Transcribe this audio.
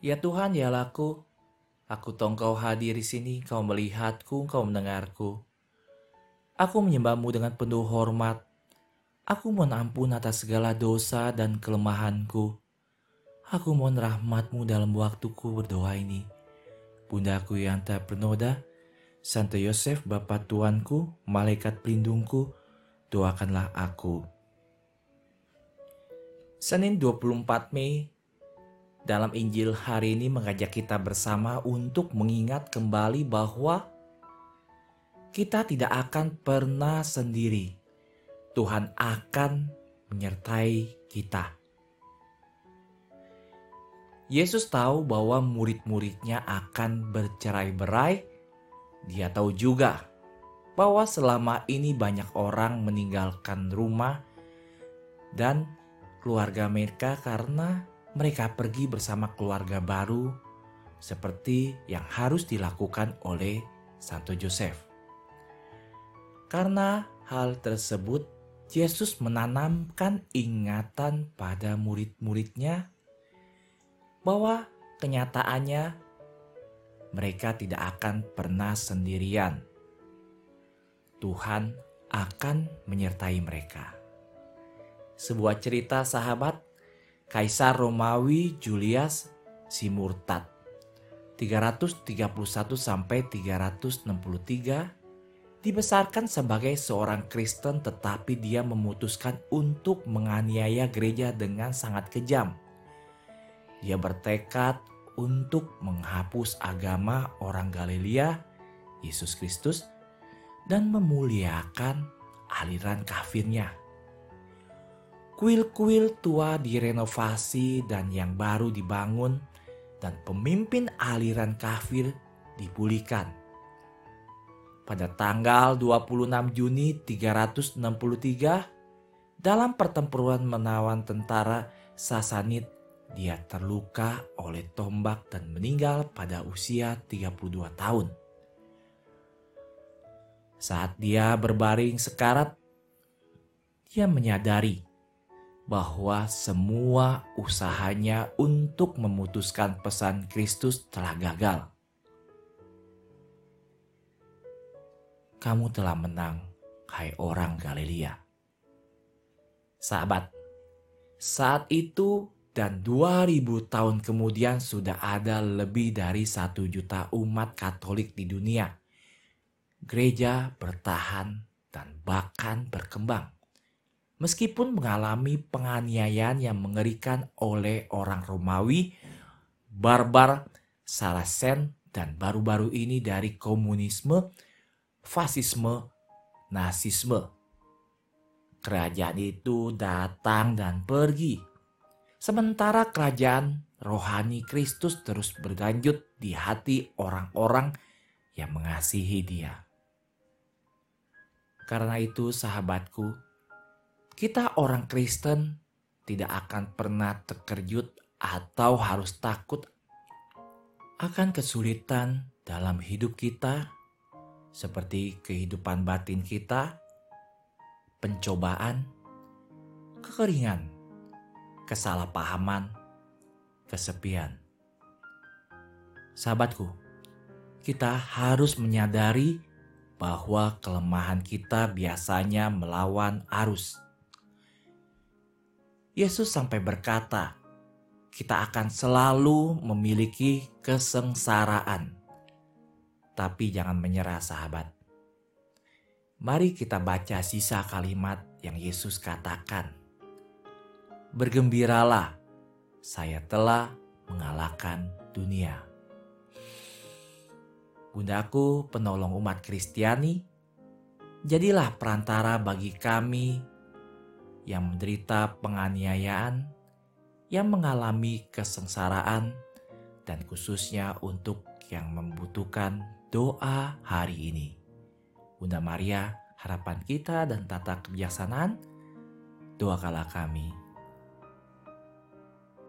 Ya Tuhan, ya laku. Aku tahu Engkau hadir di sini, Kau melihatku, Kau mendengarku. Aku menyembahmu dengan penuh hormat. Aku mohon ampun atas segala dosa dan kelemahanku. Aku mohon rahmatmu dalam waktuku berdoa ini. Bundaku yang tak bernoda, Santo Yosef, Bapa Tuanku, Malaikat Pelindungku, doakanlah aku. Senin 24 Mei dalam Injil hari ini mengajak kita bersama untuk mengingat kembali bahwa kita tidak akan pernah sendiri. Tuhan akan menyertai kita. Yesus tahu bahwa murid-muridnya akan bercerai-berai. Dia tahu juga bahwa selama ini banyak orang meninggalkan rumah dan keluarga mereka karena mereka pergi bersama keluarga baru seperti yang harus dilakukan oleh Santo Joseph. Karena hal tersebut, Yesus menanamkan ingatan pada murid-muridnya bahwa kenyataannya mereka tidak akan pernah sendirian. Tuhan akan menyertai mereka sebuah cerita sahabat Kaisar Romawi Julius si murtad 331 sampai 363 dibesarkan sebagai seorang Kristen tetapi dia memutuskan untuk menganiaya gereja dengan sangat kejam. Dia bertekad untuk menghapus agama orang Galilea, Yesus Kristus, dan memuliakan aliran kafirnya. Kuil-kuil tua direnovasi dan yang baru dibangun dan pemimpin aliran kafir dipulihkan. Pada tanggal 26 Juni 363 dalam pertempuran menawan tentara Sasanid dia terluka oleh tombak dan meninggal pada usia 32 tahun. Saat dia berbaring sekarat, dia menyadari bahwa semua usahanya untuk memutuskan pesan Kristus telah gagal. Kamu telah menang, hai orang Galilea. Sahabat, saat itu dan 2000 tahun kemudian sudah ada lebih dari satu juta umat Katolik di dunia. Gereja bertahan dan bahkan berkembang meskipun mengalami penganiayaan yang mengerikan oleh orang Romawi, barbar, Saracen, dan baru-baru ini dari komunisme, fasisme, nasisme. Kerajaan itu datang dan pergi. Sementara kerajaan rohani Kristus terus berlanjut di hati orang-orang yang mengasihi dia. Karena itu sahabatku, kita orang Kristen tidak akan pernah terkejut atau harus takut akan kesulitan dalam hidup kita, seperti kehidupan batin kita, pencobaan, kekeringan, kesalahpahaman, kesepian. Sahabatku, kita harus menyadari bahwa kelemahan kita biasanya melawan arus Yesus sampai berkata, kita akan selalu memiliki kesengsaraan. Tapi jangan menyerah sahabat. Mari kita baca sisa kalimat yang Yesus katakan. Bergembiralah, saya telah mengalahkan dunia. Bundaku penolong umat Kristiani, jadilah perantara bagi kami yang menderita penganiayaan, yang mengalami kesengsaraan, dan khususnya untuk yang membutuhkan doa hari ini. Bunda Maria, harapan kita dan tata kebijaksanaan, doakanlah kami.